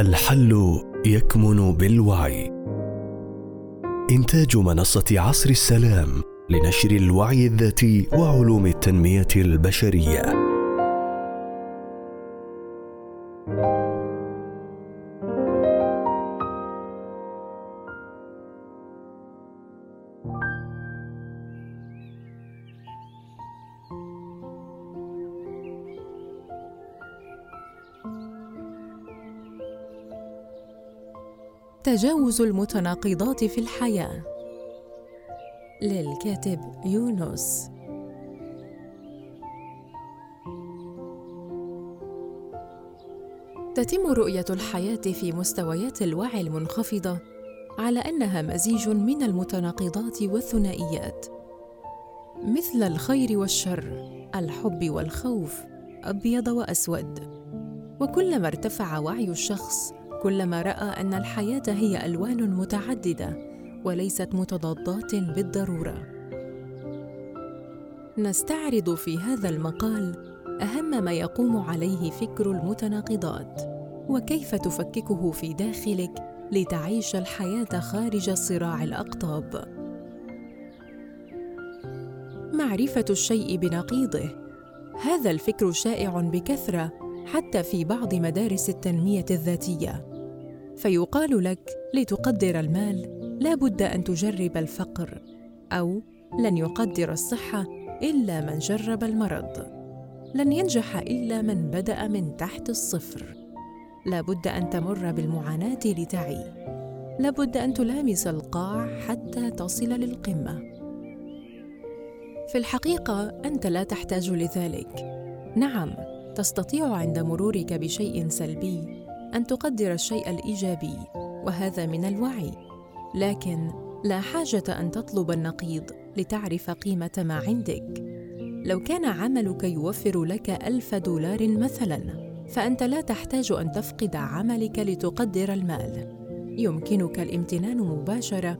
الحل يكمن بالوعي. إنتاج منصة عصر السلام لنشر الوعي الذاتي وعلوم التنمية البشرية. تجاوز المتناقضات في الحياة. للكاتب يونس. تتم رؤية الحياة في مستويات الوعي المنخفضه على أنها مزيج من المتناقضات والثنائيات. مثل الخير والشر الحب والخوف أبيض وأسود. وكلما ارتفع وعي الشخص كلما رأى أن الحياة هي ألوان متعددة وليست متضادات بالضرورة. نستعرض في هذا المقال أهم ما يقوم عليه فكر المتناقضات وكيف تفككه في داخلك لتعيش الحياة خارج صراع الأقطاب. معرفة الشيء بنقيضه هذا الفكر شائع بكثرة حتى في بعض مدارس التنمية الذاتية. فيقال لك لتقدر المال لا بد أن تجرب الفقر أو لن يقدر الصحة إلا من جرب المرض. لن ينجح إلا من بدأ من تحت الصفر. لا بد أن تمر بالمعاناة لتعي. لا بد أن تلامس القاع حتى تصل للقمة. في الحقيقة أنت لا تحتاج لذلك. نعم تستطيع عند مرورك بشيء سلبي أن تقدر الشيء الإيجابي وهذا من الوعي. لكن لا حاجة أن تطلب النقيض لتعرف قيمة ما عندك. لو كان عملك يوفر لك ألف دولار مثلا فأنت لا تحتاج أن تفقد عملك لتقدر المال. يمكنك الامتنان مباشرة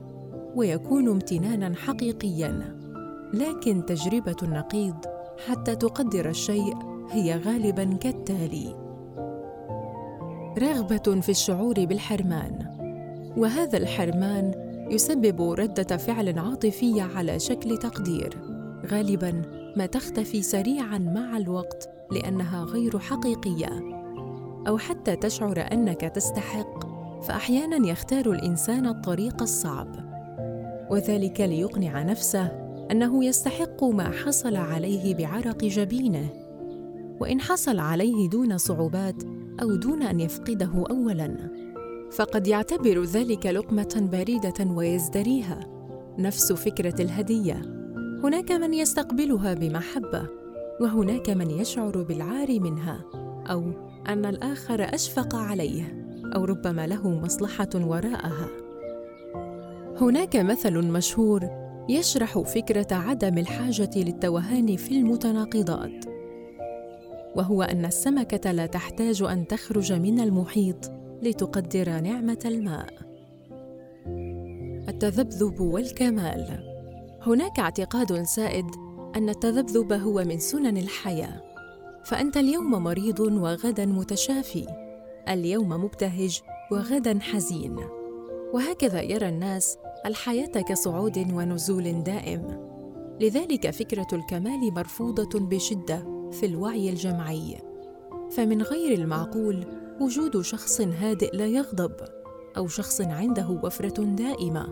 ويكون امتنانا حقيقيا. لكن تجربة النقيض حتى تقدر الشيء هي غالبا كالتالي. رغبة في الشعور بالحرمان. وهذا الحرمان يسبب ردة فعل عاطفيه على شكل تقدير. غالبا ما تختفي سريعا مع الوقت لأنها غير حقيقية. أو حتى تشعر أنك تستحق فاحيانا يختار الإنسان الطريق الصعب. وذلك ليقنع نفسه أنه يستحق ما حصل عليه بعرق جبينه. وإن حصل عليه دون صعوبات أو دون أن يفقده اولا. فقد يعتبر ذلك لقمة باردة ويزدريها. نفس فكرة الهدية. هناك من يستقبلها بمحبة وهناك من يشعر بالعار منها أو أن الآخر أشفق عليه أو ربما له مصلحة وراءها. هناك مثل مشهور يشرح فكرة عدم الحاجة للتوهان في المتناقضات. وهو أن السمكة لا تحتاج أن تخرج من المحيط لتقدر نعمة الماء. التذبذب والكمال. هناك اعتقاد سائد أن التذبذب هو من سنن الحياة. فأنت اليوم مريض وغدا متشافي. اليوم مبتهج وغدا حزين. وهكذا يرى الناس الحياة كصعود ونزول دائم. لذلك فكرة الكمال مرفوضة بشدة في الوعي الجمعي. فمن غير المعقول وجود شخص هادئ لا يغضب أو شخص عنده وفرة دائمة.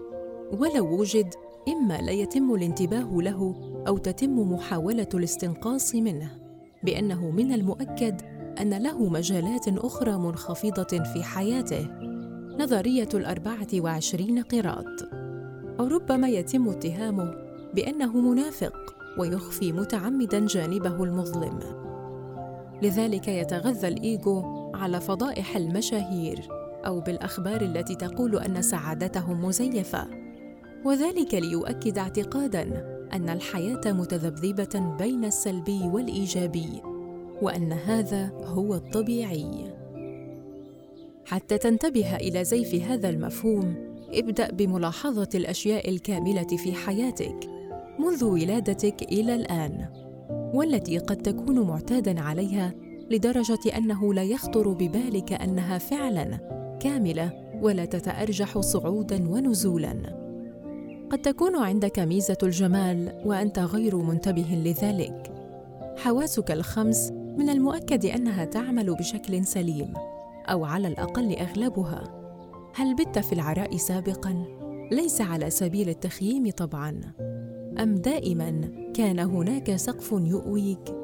ولو وجد إما لا يتم الانتباه له أو تتم محاولة الاستنقاص منه. بأنه من المؤكد أن له مجالات أخرى منخفضة في حياته. نظرية الأربعة وعشرين قراط أو ربما يتم اتهامه بأنه منافق ويخفي متعمدا جانبه المظلم. لذلك يتغذى الايجو على فضائح المشاهير أو بالأخبار التي تقول أن سعادتهم مزيفة وذلك ليؤكد اعتقادا أن الحياة متذبذبة بين السلبي والإيجابي وأن هذا هو الطبيعي. حتى تنتبه إلى زيف هذا المفهوم ابدأ بملاحظة الأشياء الكاملة في حياتك. منذ ولادتك إلى الآن والتي قد تكون معتادا عليها لدرجة أنه لا يخطر ببالك أنها فعلا كاملة ولا تتأرجح صعودا ونزولا. قد تكون عندك ميزة الجمال وأنت غير منتبه لذلك. حواسك الخمس من المؤكد أنها تعمل بشكل سليم أو على الأقل أغلبها. هل بت في العراء سابقا؟ ليس على سبيل التخييم طبعا. أم دائما كان هناك سقف يؤويك؟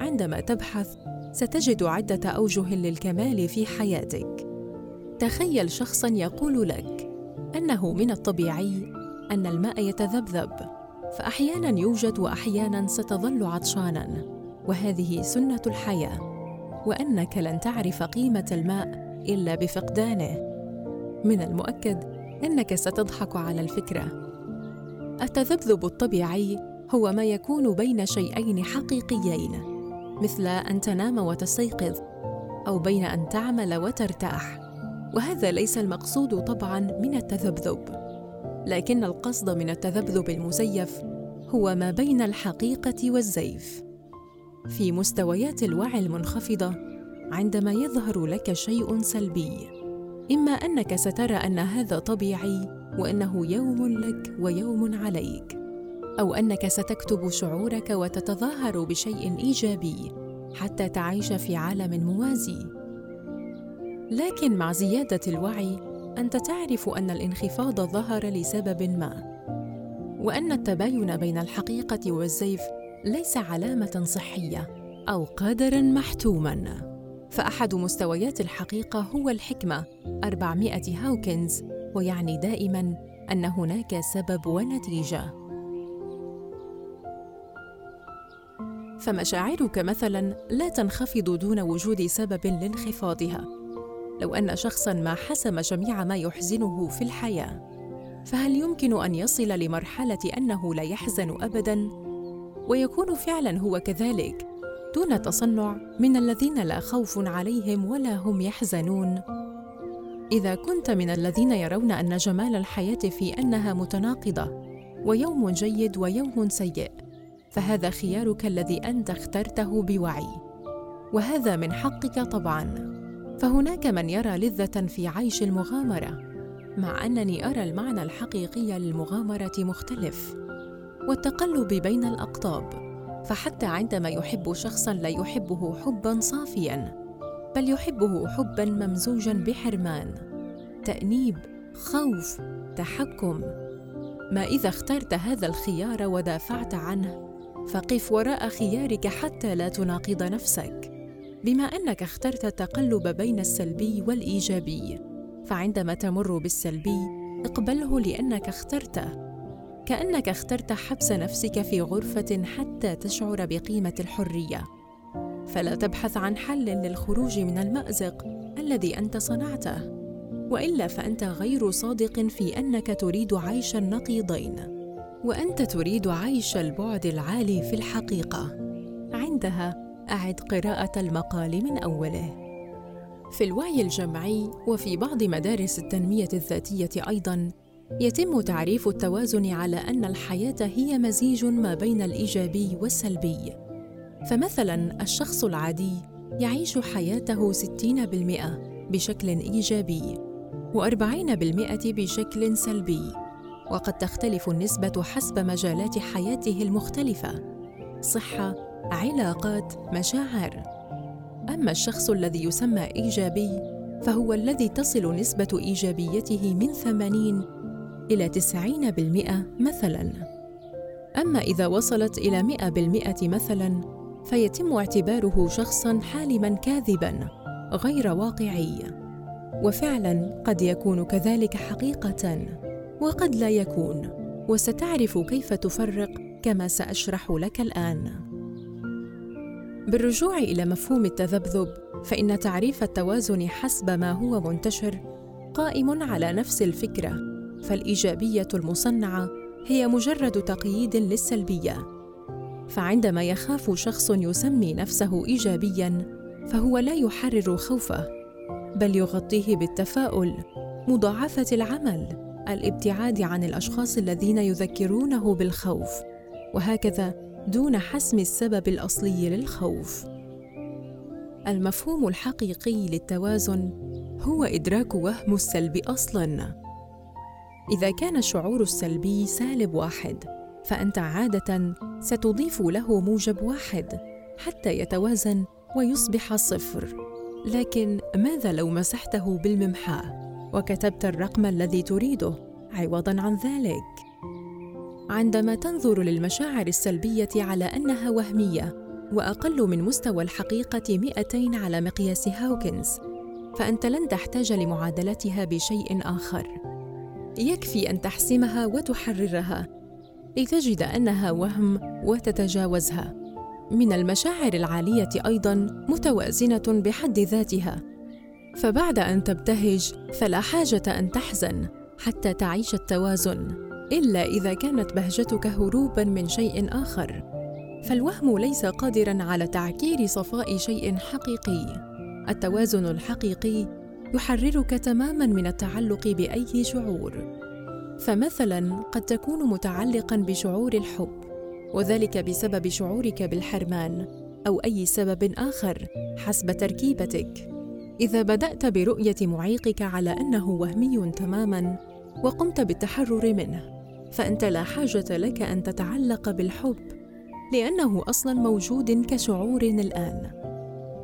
عندما تبحث ستجد عدة أوجه للكمال في حياتك. تخيل شخصا يقول لك أنه من الطبيعي أن الماء يتذبذب فاحيانا يوجد واحيانا ستظل عطشانا وهذه سنة الحياة. وأنك لن تعرف قيمة الماء إلا بفقدانه. من المؤكد أنك ستضحك على الفكرة. التذبذب الطبيعي هو ما يكون بين شيئين حقيقيين مثل أن تنام وتستيقظ أو بين أن تعمل وترتاح. وهذا ليس المقصود طبعا من التذبذب. لكن القصد من التذبذب المزيف هو ما بين الحقيقة والزيف. في مستويات الوعي المنخفضة عندما يظهر لك شيء سلبي إما أنك سترى أن هذا طبيعي وإنه يوم لك ويوم عليك. أو أنك ستكتب شعورك وتتظاهر بشيء إيجابي حتى تعيش في عالم موازي. لكن مع زيادة الوعي أنت تعرف أن الانخفاض ظهر لسبب ما وأن التباين بين الحقيقة والزيف ليس علامة صحية أو قدرا محتوما. فأحد مستويات الحقيقة هو الحكمة 400 هاوكنز. ويعني دائما أن هناك سبب ونتيجة. فمشاعرك مثلا لا تنخفض دون وجود سبب لانخفاضها. لو أن شخصا ما حسم جميع ما يحزنه في الحياة فهل يمكن أن يصل لمرحلة أنه لا يحزن ابدا؟ ويكون فعلا هو كذلك دون تصنع من الذين لا خوف عليهم ولا هم يحزنون؟ إذا كنت من الذين يرون أن جمال الحياة في أنها متناقضة ويوم جيد ويوم سيء فهذا خيارك الذي أنت اخترته بوعي. وهذا من حقك طبعا. فهناك من يرى لذة في عيش المغامرة مع أنني أرى المعنى الحقيقي للمغامرة مختلف. والتقلب بين الأقطاب فحتى عندما يحب شخصا لا يحبه حبا صافيا. بل يحبه حبا ممزوجا بحرمان. تأنيب خوف تحكم. ما إذا اخترت هذا الخيار ودافعت عنه فقف وراء خيارك حتى لا تناقض نفسك. بما أنك اخترت التقلب بين السلبي والإيجابي فعندما تمر بالسلبي اقبله لأنك اخترته. كأنك اخترت حبس نفسك في غرفة حتى تشعر بقيمة الحرية. فلا تبحث عن حل للخروج من المأزق الذي أنت صنعته وإلا فأنت غير صادق في أنك تريد عيش النقيضين وأنت تريد عيش البعد العالي في الحقيقة. عندها أعد قراءة المقال من أوله. في الوعي الجمعي وفي بعض مدارس التنمية الذاتية أيضا يتم تعريف التوازن على أن الحياة هي مزيج ما بين الإيجابي والسلبي. فمثلا الشخص العادي يعيش حياته 60% بشكل إيجابي و40% بشكل سلبي وقد تختلف النسبة حسب مجالات حياته المختلفة صحة، علاقات، مشاعر. أما الشخص الذي يسمى إيجابي فهو الذي تصل نسبة إيجابيته من 80 إلى 90% مثلاً. أما إذا وصلت إلى 100% مثلاً فيتم اعتباره شخصا حالما كاذبا غير واقعي. وفعلا قد يكون كذلك حقيقة وقد لا يكون. وستعرف كيف تفرق كما سأشرح لك الآن. بالرجوع إلى مفهوم التذبذب فإن تعريف التوازن حسب ما هو منتشر قائم على نفس الفكرة فالإيجابية المصنعة هي مجرد تقييد للسلبية. فعندما يخاف شخص يسمي نفسه ايجابيا فهو لا يحرر خوفه بل يغطيه بالتفاؤل مضاعفة العمل الابتعاد عن الأشخاص الذين يذكرونه بالخوف وهكذا دون حسم السبب الأصلي للخوف. المفهوم الحقيقي للتوازن هو إدراك وهم السلب أصلا. إذا كان الشعور السلبي سالب واحد فأنت عادة ستضيف له موجب واحد حتى يتوازن ويصبح صفر. لكن ماذا لو مسحته بالممحاه وكتبت الرقم الذي تريده عوضا عن ذلك؟ عندما تنظر للمشاعر السلبية على أنها وهمية وأقل من مستوى الحقيقة 200 على مقياس هاوكنز فأنت لن تحتاج لمعادلتها بشيء آخر. يكفي أن تحسمها وتحررها لتجد أنها وهم وتتجاوزها. من المشاعر العالية أيضا متوازنة بحد ذاتها. فبعد أن تبتهج فلا حاجة أن تحزن حتى تعيش التوازن إلا إذا كانت بهجتك هروبا من شيء آخر. فالوهم ليس قادرا على تعكير صفاء شيء حقيقي. التوازن الحقيقي يحررك تماما من التعلق بأي شعور. فمثلا قد تكون متعلقا بشعور الحب وذلك بسبب شعورك بالحرمان أو أي سبب آخر حسب تركيبتك. إذا بدأت برؤية معيقك على أنه وهمي تماما وقمت بالتحرر منه فأنت لا حاجة لك أن تتعلق بالحب لأنه أصلا موجود كشعور الآن.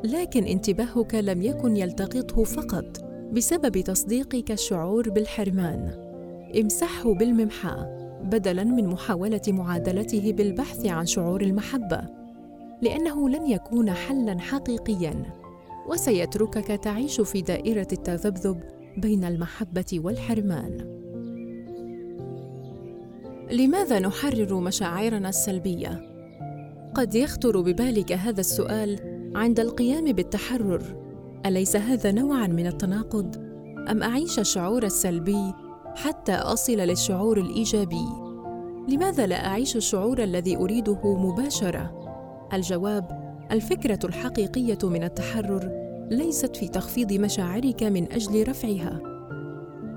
لكن انتباهك لم يكن يلتقطه فقط بسبب تصديقك الشعور بالحرمان. امسحه بالممحاة بدلا من محاولة معادلته بالبحث عن شعور المحبة لأنه لن يكون حلا حقيقيا وسيتركك تعيش في دائرة التذبذب بين المحبة والحرمان. لماذا نحرر مشاعرنا السلبية؟ قد يخطر ببالك هذا السؤال عند القيام بالتحرر. أليس هذا نوعا من التناقض؟ أم أعيش الشعور السلبي حتى أصل للشعور الإيجابي. لماذا لا أعيش الشعور الذي أريده مباشرة؟ الجواب الفكرة الحقيقية من التحرر ليست في تخفيض مشاعرك من أجل رفعها.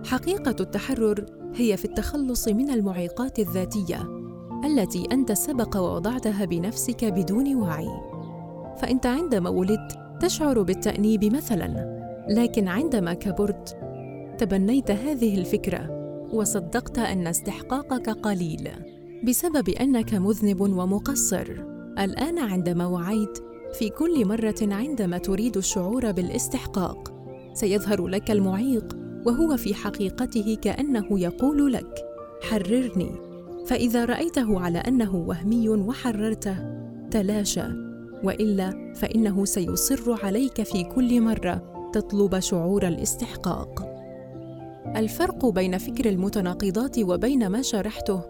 حقيقة التحرر هي في التخلص من المعيقات الذاتية التي أنت سبق ووضعتها بنفسك بدون وعي. فإنت عندما ولدت تشعر بالتأنيب مثلا لكن عندما كبرت تبنيت هذه الفكرة وصدقت أن استحقاقك قليل بسبب أنك مذنب ومقصر. الآن عندما وعيت في كل مرة عندما تريد الشعور بالاستحقاق سيظهر لك المعيق وهو في حقيقته كأنه يقول لك حررني. فإذا رأيته على أنه وهمي وحررته تلاشى. وإلا فإنه سيصر عليك في كل مرة تطلب شعور الاستحقاق. الفرق بين فكر المتناقضات وبين ما شرحته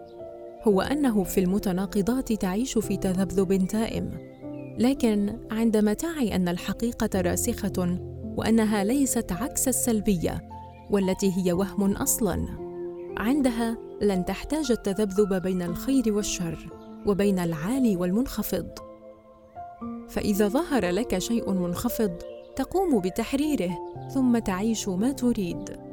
هو أنه في المتناقضات تعيش في تذبذب دائم لكن عندما تعي أن الحقيقة راسخة وأنها ليست عكس السلبية والتي هي وهم أصلا. عندها لن تحتاج التذبذب بين الخير والشر وبين العالي والمنخفض. فإذا ظهر لك شيء منخفض تقوم بتحريره ثم تعيش ما تريد.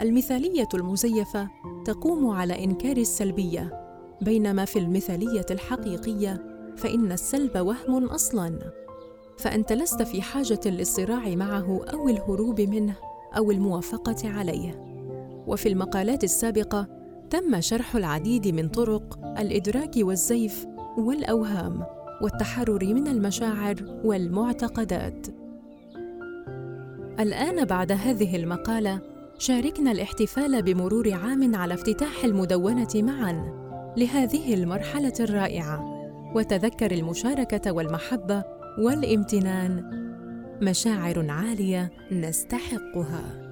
المثالية المزيفة تقوم على إنكار السلبية. بينما في المثالية الحقيقية فإن السلب وهم أصلا. فأنت لست في حاجة للصراع معه أو الهروب منه أو الموافقة عليه. وفي المقالات السابقة تم شرح العديد من طرق الإدراك والزيف والأوهام والتحرر من المشاعر والمعتقدات. الآن بعد هذه المقالة شاركنا الاحتفال بمرور عام على افتتاح المدونة معا لهذه المرحلة الرائعة. وتذكر المشاركة والمحبة والامتنان. مشاعر عالية نستحقها.